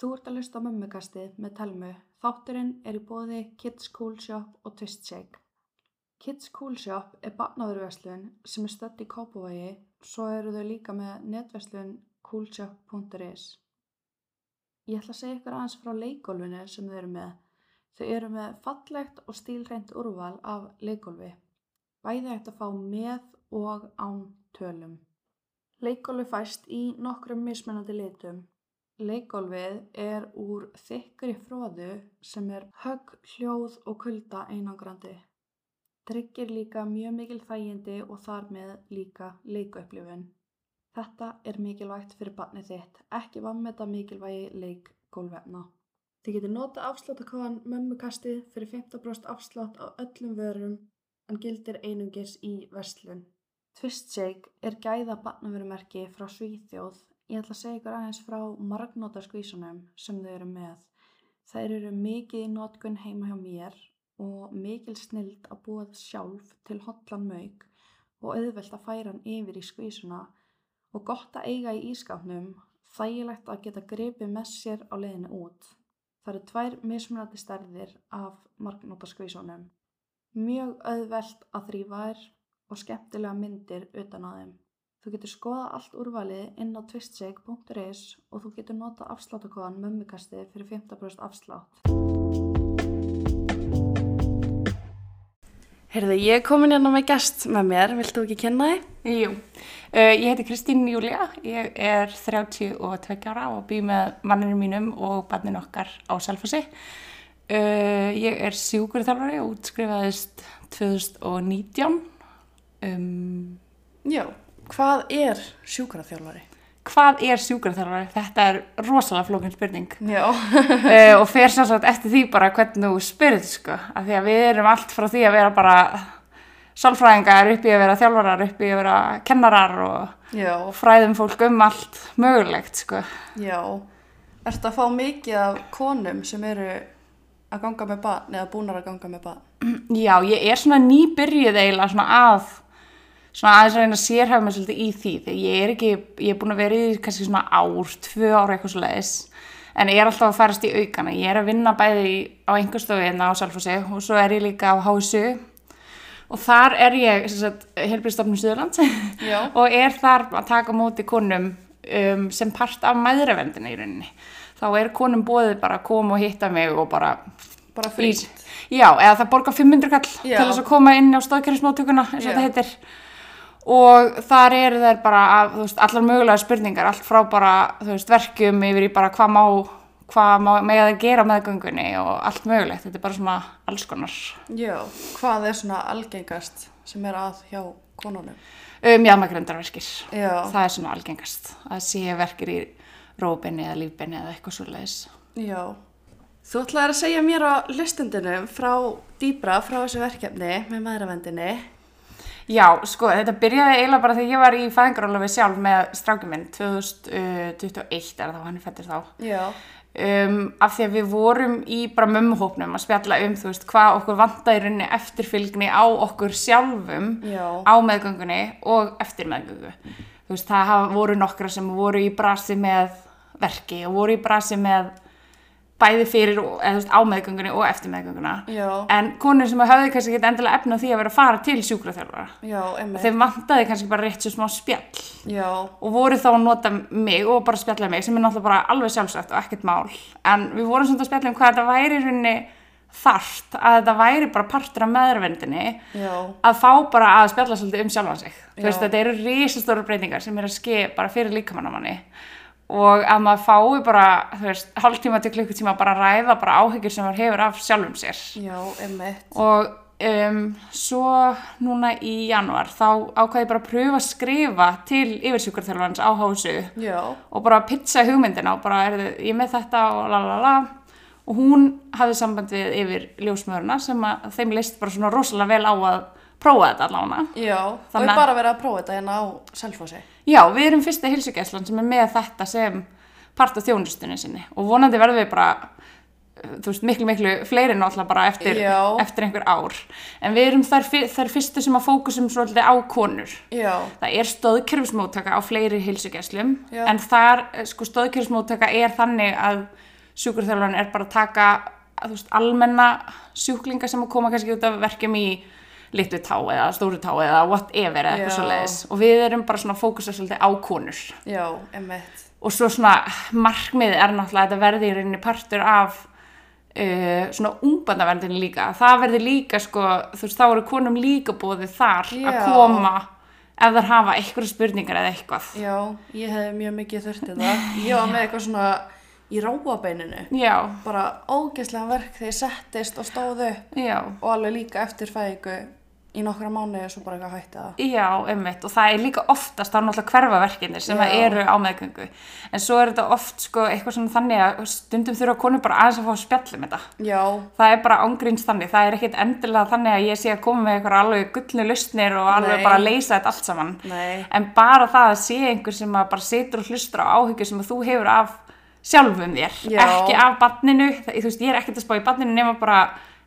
Þú ert að hlusta á mömmukastið með Telmu. Þátturinn er í bóði Kids Cool Shop og Twist Shake. Kids Cool Shop er barnaveruverslun sem er stödd í Kópavogi, svo eru þau líka með netverslun coolshop.is. Ég ætla að segja ykkur aðeins frá leikgólfinu sem þau eru með. Þau eru með fallegt og stílreint úrval af leikgólfi. Bæði ætti að fá með og án tölum. Leikgólfi fæst í nokkrum mismunandi litum. Leikgólfið er úr þykkri fróðu sem er högg, hljóð og kulda einangrandi. Tryggir líka mjög mikil þægindi og þar með líka leikupplifun. Þetta er mikilvægt fyrir barnið þitt, ekki vammeta mikilvægi leikgólfefna. Þið getur nota afsláttakóðan mömmukastið fyrir 15% afslátt á öllum vörum en gildir einungis í verslun. Twist Shake er gæða barnaverumerki frá Svíþjóð. Ég ætla að segja ykkur aðeins frá margnóta skvísunum sem þau eru með. Þær eru mikið í notkun heima hjá mér og mikil snild að búa það sjálf til hotlan mög og auðvelt að færa hann yfir í skvísuna og gott að eiga í ískapnum, þægilegt að geta gripið með sér á leiðinu út. Það eru tvær mismunandi stærðir af margnóta skvísunum. Mjög auðvelt að þrýfa þær og skemmtilega myndir utan á þeim. Þú getur skoða allt úrvalið inn á twistshake.is og þú getur nota afsláttakóðan mömmukasti fyrir 15% afslátt. Heyrðu, ég er komin hérna með gest með mér, viltu ekki kynna þig? Jú, uh, ég heiti Kristín Júlia, ég er 32 ára og bý með manninu mínum og barnin okkar á Selfossi. Uh, ég er sjúkurþjálfari og útskrifaðist 2019. Um, Já, hvað er sjúkraþjálfari? hvað er sjúkurþjálfari? Þetta er rosalega flókin spurning Já. uh, og fer sannsagt eftir því bara hvernig þú spyrir sko, af því að við erum allt frá því að vera bara sálfræðingar upp í að vera þjálfarar, upp í að vera kennarar og, Já, og fræðum fólk um allt mögulegt sko. já. Ertu að fá mikið af konum sem eru að ganga með barn eða búnar að ganga með barn? Já, ég er svona nýbyrjuð eiginlega svona að svona aðeins að reyna að sérhafa mig svolítið í því þegar ég er ekki, ég er búin að vera í kannski svona ár, tvö ára eitthvað svo leiðis en ég er alltaf að farast í aukana. Ég er að vinna bæði á einhverstofu hérna á Salfossi og svo er ég líka á HSU og þar er ég helbriðstofnum Suðurland og er þar að taka móti konum um, sem part af mæðravendina í rauninni. Þá er konum bóðið bara að koma og hitta mig og bara Bara frítt? Já, eða það borgar 500 kall Já. til þess að koma inn á stóðkerfismóttökuna eins og þetta heitir og þar eru þær bara þú veist, allar mögulega spurningar allt frá bara, þú veist, verkjum yfir í bara hvað má, hvað má með að gera með göngunni og allt mögulegt þetta er bara svona alls konar Já. Hvað er svona algengast sem er að hjá konunum? um, já, maður grendarverkir Já. það er svona algengast að sé verkir í rófinni eða lífbenni eða eitthvað svo leiðis Já. Þú ætlaði að segja mér á listendunum frá dýbra, frá þessu verkefni með maðuravendinni. Já, sko, þetta byrjaði eiginlega bara þegar ég var í fæðingarólafi sjálf með strákjum minn 2021 er það hann er fættir þá Já. um, af því að við vorum í bara mömmuhópnum að spjalla um þú veist hvað okkur vantaði rauninni eftirfylgni á okkur sjálfum Já. á meðgöngunni og eftir meðgöngu þú veist það voru nokkra sem voru í brasi með verki og voru í brasi með bæði fyrir á meðgöngunni og eftir meðgönguna. Já. en konur sem höfðu kannski ekki endilega efna því að vera að fara til sjúkraþjálfara. Þeim vantaði kannski bara rétt svo smá spjall. Já. og voru þá að nota mig og bara spjalla mig sem er náttúrulega bara alveg sjálfsagt og ekkert mál. En við vorum svona að spjalla um hvað þetta væri í rauninni þarft að þetta væri bara partur af meðurvendinni Já. að fá bara að spjalla svolítið um sjálfan sig. Veist þetta eru risastóru breytingar sem er að ske bara fyrir líkamann á manni og að maður fái bara þú veist hálftíma til klukkutíma bara að ræða bara áhyggjur sem maður hefur af sjálfum sér Já, emmi. og um, svo núna í januar þá ákvaði ég bara að pröfa að skrifa til yfirsjúkarþjálfarans á hásu Já. og bara pizza hugmyndina og bara er ég er með þetta og la la la og hún hafði samband við yfir ljósmöruna sem að þeim leist bara svona rosalega vel á að prófa þetta allavega Já. Og Þannig ég að- bara verið að prófa þetta hérna á Selfossi. Já, við erum fyrsta hilsugæslan sem er með þetta sem part af þjónustunni sinni. Og vonandi verðum við bara uh, þú veist, miklu, miklu fleiri náttúrulega bara eftir, eftir einhver ár. En við erum fyr- þær fyrstu sem að fókusum svolítið á konur. Já. það er stóðkerfismóttaka á fleiri hilsugæslum en þar, eh, sko, stóðkerfismóttaka er þannig að sjúkurþjálfarinn er bara að taka þú veist, almenna sjúklinga sem að koma kannski út af verkjum í litlu tá eða stóru tá eða whatever eða eitthvað Já. svo leiðis og við erum bara svona að fókusa svolítið á konur Já, emmitt. og svo svona markmið er náttúrulega að þetta verði í rauninni partur af uh, svona ungbarnaverndinni líka það verði líka sko, þú veist, þá eru konum líka bóðið þar að Já. koma ef þær hafa eitthvað spurningar eða eitthvað Já, ég hefði mjög mikið þurftið það. Ég var með eitthvað svona í ráabeininu. Bara ógeðslega verk þegar ég settist og stóð upp já, og alveg líka eftir fæðingu í nokkra mánuði og svo bara eitthvað hætti það. já, einmitt og það er líka oftast þá náttúrulega hverfaverkinir sem eru á meðgöngu en svo er þetta oft sko eitthvað svona þannig að stundum þurfa konur bara aðeins að fá með þetta Já, það er bara ángríns þannig, það er ekkit endilega þannig að ég sé að koma með eitthvað alveg gullnu lausnir og alveg Nei. bara að leysa þetta allt saman nei, en bara það að sé einhver sem að bara situr og hlustur á áhyggjur sem þú hefur af sjálfum þér, Já. ekki af barninu, þú veist, ég er ekkert að spá í barninu nema bara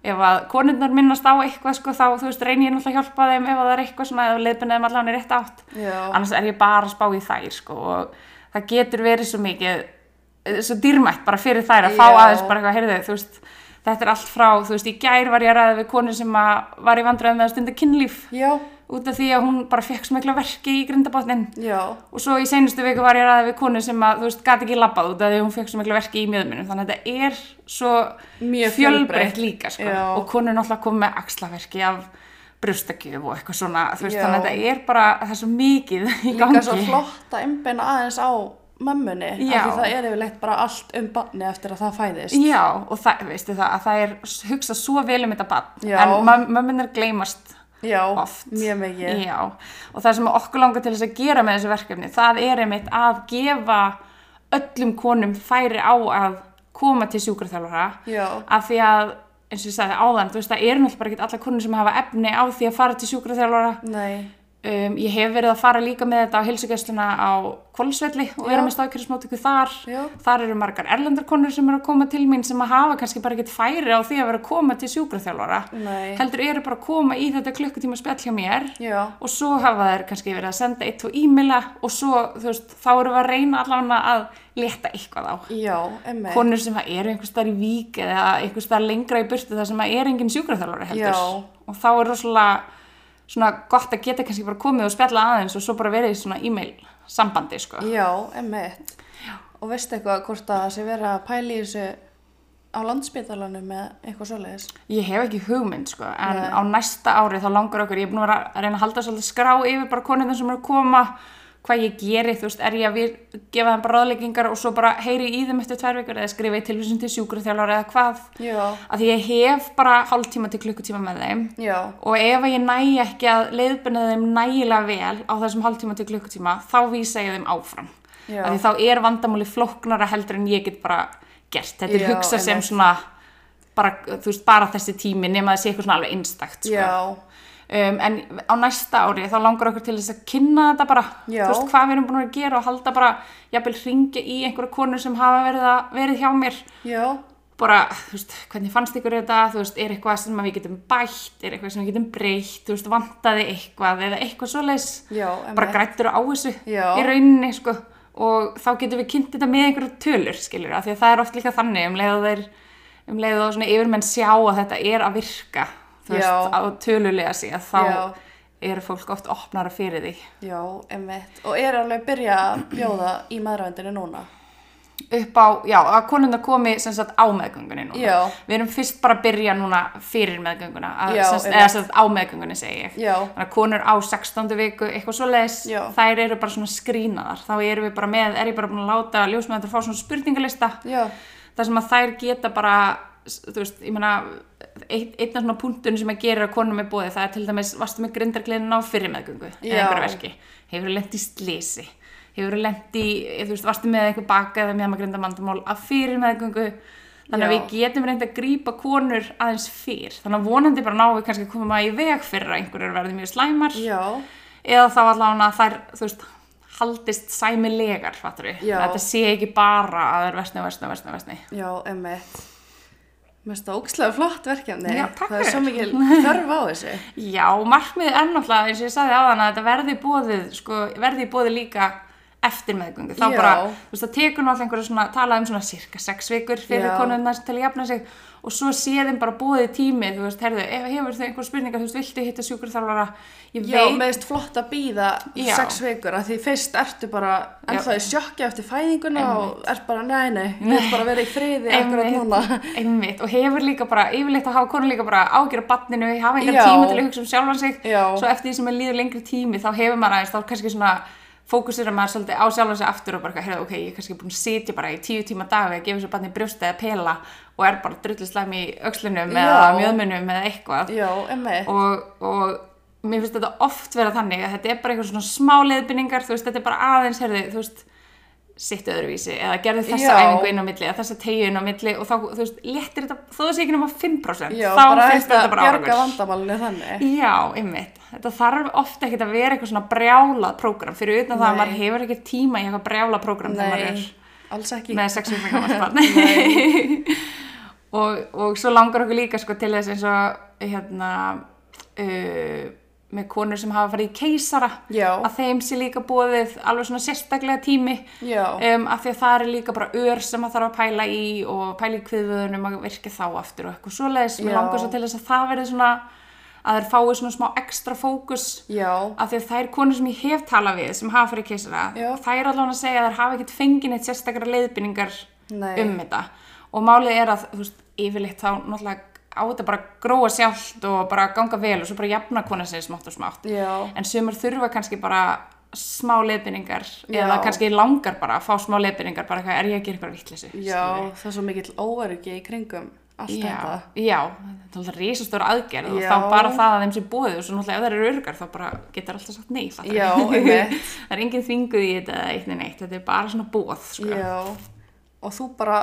ef að konurnar minnast á eitthvað sko, þá þú veist, reyni ég náttúrulega að hjálpa þeim ef að það er eitthvað svona, ef leiðbunni þeim allan er rétt átt. Já, annars er ég bara að spá í þær sko, og það getur verið svo mikið eh, svo dýrmætt bara fyrir þær að fá Já. aðeins bara eitthvað, heyrðu, þú veist þetta er allt frá, þú veist, í gær var ég að ræða við konu sem að var í vandræðum með að stunda kynlíf. Já, út af því að hún bara fekk smekla verki í grindabotnin já, og svo í seinustu viku var ég ræða við konu sem að, þú veist, gati ekki labbað út af því að hún fekk smekla verki í mjöðmunum þannig að þetta er svo Mjög fjölbreytt líka, sko, og konur náttúrulega komið með axlaverki af brjóstakjöf og eitthvað svona, veist, þannig að þetta er bara, það er svo mikið í líka gangi. svo flott að einbeina aðeins á mömmunni. af. Því það er yfirleitt bara allt um barni eftir að það fæðist. Já, og það, veistu það, að það er hugsað svo vel um þetta bann, en mömmunar gleymast Já, oft. mjög mikið. Já, og það sem okkur langar til þess að gera með þessu verkefni, það er einmitt að gefa öllum konum færi á að koma til sjúkraþjálfara Já, af því að, eins og ég sagði áðan, þú veist, það eru náttúrulega ekki allar konur sem hafa efni á því að fara til sjúkraþjálfara. nei, Um, ég hef verið að fara líka með þetta á heilsugjastluna á Kvolsvelli og vera með staðkjörðismótöku þar. Já. Þar eru margar erlendarkonur sem eru að koma til mín sem að hafa kannski bara ekkert færi á því að vera að koma til sjúkraþjálfara. nei, Heldur eru bara að koma í þetta klukkutíma spjall hjá mér já, og svo hafa þær kannski verið að senda eitt og e-maila og svo, veist, þá erum við að reyna allavega að leta eitthvað á. já, emmi. Konur sem eru einhvers staðar í vík eða einhvers staðar lengra í burtu þar sem að er engin sjúkraþjálfari heldur. Já. Og þá er rosalega svona gott að geta kannski bara komið og spjalla aðeins og svo bara verið í svona e-mail sambandi, sko. Já, emmi. Og veistu eitthvað hvort að það sé verið að pæla í þessu á landspítalanum með eitthvað svoleiðis? Ég hef ekki hugmynd, sko, en Nei. á næsta ári þá langar okkur, ég er búin að vera að reyna að halda svolítið skrá yfir bara konundin sem eru að koma, hvað ég geri, þú veist, er ég að vir, gefa þeim bara ráðleggingar og svo bara heyri í þeim eftir tvær vikur eða skrifa í tilvísun til sjúkraþjálfara eða hvað, Já, að því ég hef bara hálftíma til klukkutíma með þeim já, og ef að ég næ ekki að leiðbyrna þeim nægilega vel á þessum hálftíma til klukkutíma, þá vísa ég þeim áfram. Já. Af því þá er vandamáli flóknara heldur en ég get bara gert. Þetta er Já, hugsað sem svona, bara, veist, bara þessi tími nema sé eitthvað svona alveg einstakt, sko. Um, en á næsta ári þá langar okkur til þess að kynna þetta bara, Já. þú veist, hvað við erum búin að gera og halda bara, jafnvel ringja í einhverja konur sem hafa verið, að, verið hjá mér. Já, bara, þú veist, hvernig fannst ykkur þetta, þú veist, er eitthvað sem að við getum bætt, er eitthvað sem við getum breytt, þú veist, vantaði eitthvað eða eitthvað já, emmi. bara grættur á þessu í rauninni, sko, og þá getum við kynnt þetta með einhverju tölur, skiljur, af því að það er oft líka þannig um leið og þeir, um leið og svona yfirmenn sjá að þetta er að virka, þú veist, Já. á tölulega sig, að þá Já. eru fólk oft opnara fyrir því. Já, emmi. Og er alveg að byrja að bjóða í maðurvændinu núna? upp á, já, að konundar komi sem sagt á meðgöngunni núna. Já. Við erum fyrst bara að byrja núna fyrir meðgönguna, að, Já, sem, sagt- einmitt. eða sem sagt á meðgöngunni segi ég. Já. Þannig að konur á 16. viku, eitthvað svo leiðis, Já. þær eru bara svona skrínaðar. Þá erum við bara með, er ég bara búin að láta ljósmæður fá svona spurningalista, Já, þar sem að þær geta bara, þú veist, ég meina, eitt, einn af svona punktun sem að gera að konum er bóðið, það er til dæmis, varstu með grindargleðin á fyrir meðgöngu, eða einhverja verki, hefur lent í slisi, hefur lent í, þú veist, varstu með eitthvað baka eða með maður grindamandamál að fyrir meðgöngu, þannig að Já. við getum reynd að grípa konur aðeins fyrr, þannig að vonandi bara við kannski að koma í veg fyrir að einhverjur verði mjög slæmar, já, eða þá allavega að þær, þú veist, haldist sæmilegar, fattur við, að þetta sé ekki bara að það er versni, versni, versni, versni. já. Mér finnst það ógslag flott verkefni. Já, Það er svo mikil þörf á þessu. Já, markmiðið er náttúrulega eins og ég sagði áðan að þetta verði bóðið, sko, verði bóðið líka eftir meðgöngu, þá Já. bara þú veist, það tekur náttúrulega einhverja svona, tala um svona cirka sex vikur fyrir konunnar til að jafna sig og svo sé þeim bara búið tími, þú veist, herðu, ef hefur þau einhver spurningar, þú veist, viltu hitta sjúkurþjálfara ég Já, veit, með veist flott að býða Já. sex vikur að því fyrst ertu bara en Já. það er sjokki eftir fæðinguna og ert bara, nei, nei, ég vil bara vera í friði núna. einmitt, einmitt og hefur líka bara, yfirleitt að hafa konur líka bara ágjör á badninu, hafa Já. tíma til að hugsa um sjálfan sig, svo eftir því sem er líður lengri tími þá hefur maður aðeins, þá kannski svona fókusir að maður svolítið á sjálfan sig aftur og bara, heyrðu, ok, ég er kannski búin að sitja bara í tíu tíma dag að gefa sér barni brjósti eða pela og er bara drullislega í Já. eða mjöðmunum eða eitthvað Já, og, og mér finnst þetta oft vera þannig að þetta er bara eitthvað svona smá leiðbynningar, þú veist, þetta er bara aðeins, heyrðu, þú veist, sitt öðruvísi eða gerðu þessa Já. æfingu inn á milli eða þessa tegju inn á milli og þá, þú veist, léttir þetta, þó sé ekki nema 5% Já, þá bara finnst þetta að bara árangur. vandamálinu þannig. Já, einmitt. Þetta þarf ofta ekkert að vera eitthvað svona brjálað prógram fyrir utan það að Nei. maður hefur ekki tíma í eitthvað brjálað prógram þegar maður Nei, er alls ekki. með sex vikna gamalt barn og, og svo langar okkur líka sko til þess eins og hérna uh, með konur sem hafa farið í keisara Já. að þeim sé líka búið alveg svona sérstaklega tími. Um, af því að það er líka bara ör sem maður þarf að pæla í og pæla í kviðvöðunum að virka þá aftur og eitthvað svoleiðis. Mér langar svo til þess að það verði svona að þær fái svona smá ekstra fókus. Já, af því að þær konur sem ég hef talað við sem hafa farið í keisara Já. þær allavega að segja að þær hafa ekkert fengið neitt sérstakra leiðbynningar um þetta. Og málið er að þú veist, yfirleitt þá náttúrulega á þetta bara gróa sjálft og bara ganga vel og svo bara jafna konar sig smátt og smátt já, en sumar þurfa kannski bara smá leiðbynningar Já. eða kannski langar bara að fá smá leiðbynningar bara eitthvað, er ég að gera eitthvað vittleysu já, það er svo mikill óvergi í kringum allt Já, þetta. já, þetta er alltaf risastóra aðgerð og Já. þá bara það að þeim sem búið og svo náttúrulega ef það eru örgar þá bara getur alltaf sagt nei? Já, einmitt. það er enginn þvinguð í þetta eitt nei neitt, þetta er bara svona búið sko. Já, og þú bara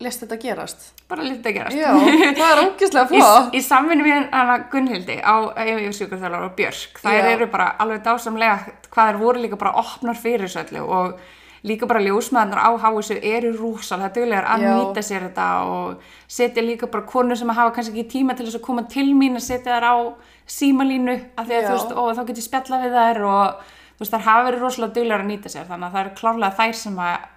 lest þetta gerast. bara lítið að gerast Já, það er ógislega í, flott. í samvinni við hana Gunnhildi á yfirsjúkurþjólar og Björk þær Já. eru bara alveg dásamlega hvað þær voru líka bara opnar fyrir þessu öllu og líka bara ljósmaðurnar á háisu eru rúsalega duglegar að Já. nýta sér þetta og setja líka bara konur sem hafa kannski ekki tíma til þess að koma til mín að setja þær á símalínu að þú veist, og þá get ég spjalla við þær og þú veist, þær hafa verið rosalega duglegar að nýta sér þannig að það eru klárlega þær sem að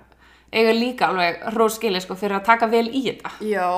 eiga líka alveg róskili sko fyrir að taka vel í þetta. Já,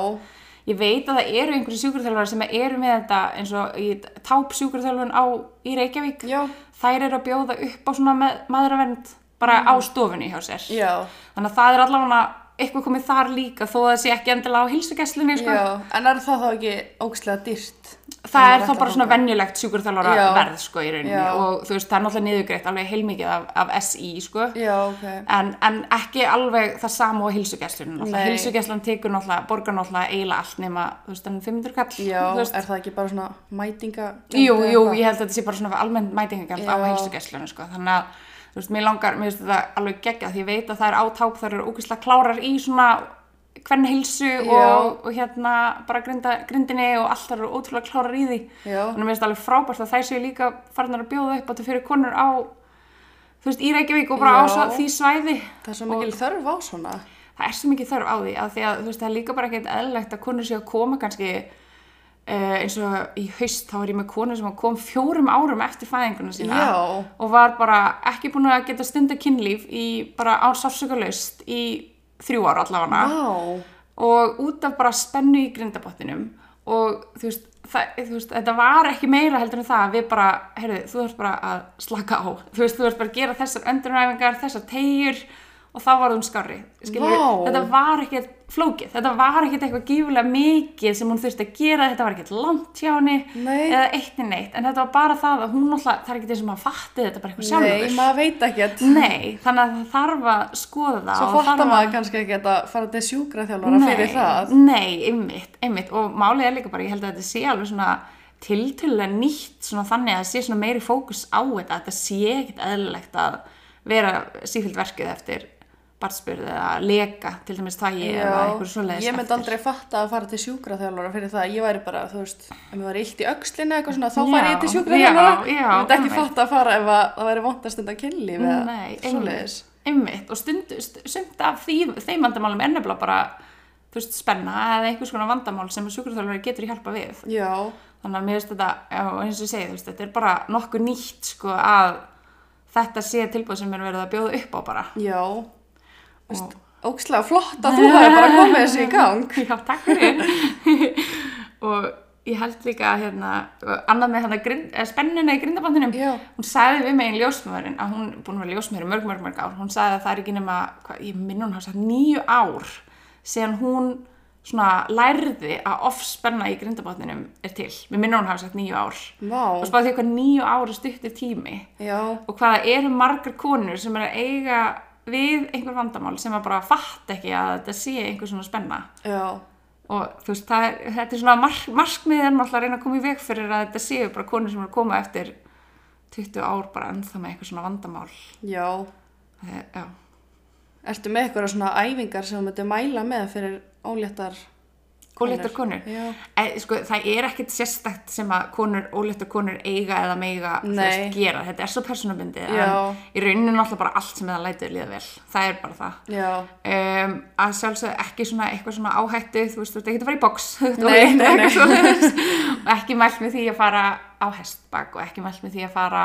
Ég veit að það eru einhverju sjúkurþjálfara sem eru með þetta eins og í táp sjúkurþjálfun á í Reykjavík. já, Þær eru að bjóða upp á svona maðuravernd bara á stofunni hjá sér. já, Þannig að það er allavega eitthvað komið þar líka þó að það sé ekki endilega á hilsugesslunni sko. En er það þá ekki ógislega dýrt? Það er þá bara svona borga? venjulegt sjúkurþjálfara Já. verð sko í rauninni Já. og þú veist það er náttúrulega niðurgreitt alveg heilmikið af, af SI sko. Já, ok. En, en ekki alveg það sama á hilsugesslunni. Nei. Hilsugesslun tekur náttúrulega, borgar náttúrulega eiginlega allt nema, þú veist, enn 500 kall. Já, er það ekki bara svona mætinga? Jú, jú, ég held að þetta sé bara svona almennt mætingagjald á Já. heilsugesslunum, sko. Þannig að, þú veist, mér langar, mér finnst þetta alveg geggjað því ég veit að það er átáp, það eru ógeðslega klárar í svona hvern heilsu Já. og, og hérna bara grinda, grindinni og allt það eru ótrúlega klárar í því. Já, Þannig að mér finnst alveg frábært að þær séu líka farnar að bjóða upp á þetta fyrir konur á, þú veist, í Reykjavík og bara á Já. svo, því svæði. það er svo mikil þörf á svona. Það er svo mikið þörf á því að því að þú veist, það er líka bara ekkert eðlilegt að konur séu að koma kannski eins og í haust þá var ég með konu sem kom fjórum árum eftir fæðinguna sína Já. og var bara ekki búin að geta stunda kynlíf í bara á sársökulaust í þrjú ára allavega Vá, og út af bara spennu í grindabottinum og þú veist, það, þú veist, þetta var ekki meira heldur en það að við bara, heyrðu, þú þarf bara að slaka á, þú veist, þú þarf bara að gera þessar önduræfingar, þessar tegjur og þá var hún skári, skilur Vá. þetta var ekkert flókið, þetta var ekkert eitthvað gífulega mikið sem hún þurfti að gera, þetta var ekkert langt hjá henni eða eitt en eitt, en þetta var bara það að hún alltaf, það er ekkert eins og maður fatti þetta bara eitthvað sjálfur. nei, maður veit ekkert. Nei, þannig að það þarf að skoða það Svo fattar að- maður kannski ekki að fara til sjúkraþjálfara fyrir það. Nei, einmitt, einmitt og málið er líka bara, ég held að þetta sé alveg svona tiltölulega nýtt svona þannig að það sé meiri fókus á þetta, þetta sé ekkit eðlilegt að vera sífjöld verkið eftir barnsbyrð eða leka til dæmis tægi eða eitthvað svoleiðis ég myndi aldrei fatta að fara til sjúkraþjálfara fyrir það, ég væri bara, þú veist, ef mér var illt í öxlinni eitthvað svona, þá fari ég til sjúkraþjálfara, já, já, ég myndi ekki fatta að fara ef að, það væri vont að stunda kynlíf eða Nei, svoleiðis. einmitt, og stund, st- sumt af því, þeim vandamálum er nefnilega bara þú veist, spenna eða einhvers konar vandamál sem sjúkurþjálfari getur hjálpa við. Já, þannig að mér finnst þetta, eins og ég segi, veist, þetta er bara nokkuð nýtt sko að þetta sé tilbúð sem er verið að bjóða upp á bara. Já, ókslega flott að þú hefur bara komið þessu í gang. Já, takk fyrir. Og ég held líka hérna, annað með grind, eh, spennuna í grindabandinum Já. hún sagði við mig einn ljósmöðurinn að hún er búin að vera ljósmöður mörg, mörg, mörg ár hún sagði að það er ekki nema, hvað, ég minna hún sagt nýju ár síðan hún svona lærði að offspenna í grindabandinum er til. Við minna hún hafa sagt nýju ár. Vá, og spáði því hvað nýju ár stuttir tími já, og hvaða eru margar konur sem er að eiga við einhver vandamál sem að bara fatt ekki að þetta sé einhver svona spenna. Já, og þú veist, er, þetta er svona mark, markmiðið er náttúrulega að reyna að koma í veg fyrir að þetta séu bara konur sem eru að koma eftir 20 ár bara ennþá með eitthvað svona vandamál. Já. það er, já, Ertu með eitthvað svona æfingar sem þú myndir mæla með fyrir óléttar óléttar konur. E, sko, það er ekkit sérstakt sem að konur, óléttar konur eiga eða meiga veist, gera, þetta er svo persónubundið Já. en í rauninu náttúrulega bara allt sem það lætur líða vel, það er bara það. Um, að sjálfsög ekki svona eitthvað svona áhættu þú veist, þú ert ekki að fara í ert Nei, nei, nei. og ekki mælt með því að fara á hestbak og ekki mælt með því að fara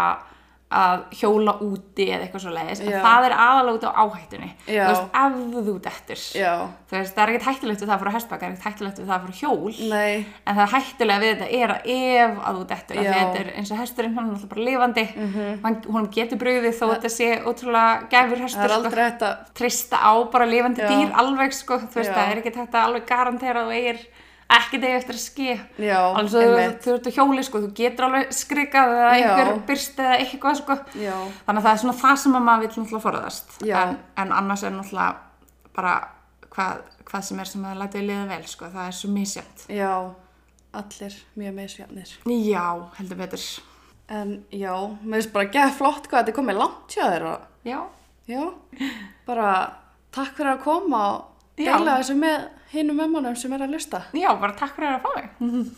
að hjóla úti eða eitthvað svo leiðis en það er aðalega út á áhættunni Já. þú veist, ef þú dettur þú veist, það er ekkert hættulegt við það að fara á hestbak það er ekkert hættulegt við það að fara hjól nei, en það er hættulega við þetta er að ef að þú dettur, að þetta er eins og hesturinn hann er náttúrulega bara lifandi mm Mhm. hún getur brugðið þó að þetta sé ótrúlega gæfur það hestur er sko aldrei hægt að, trista á bara lifandi Já. dýr alveg sko, þú veist Já. það er ekki þetta alveg garantera að þú eigir ekki degi eftir að já, alveg þú, ert á hjóli sko, þú getur alveg skrikað eða einhver byrst eða eitthvað sko. Þannig að það er svona það sem að maður vil náttúrulega forðast. En, en annars er náttúrulega bara hvað, hvað sem er sem að læta við liða vel sko, það er svo misjönd já, allir mjög misjafnir. já, heldur betur. En já, mér finnst bara gett flott hvað þetta er komið langt hjá þér og já, já, bara takk fyrir að koma og deila þessu með hinum mömmunum sem er að lusta. já, bara takk fyrir að fá mig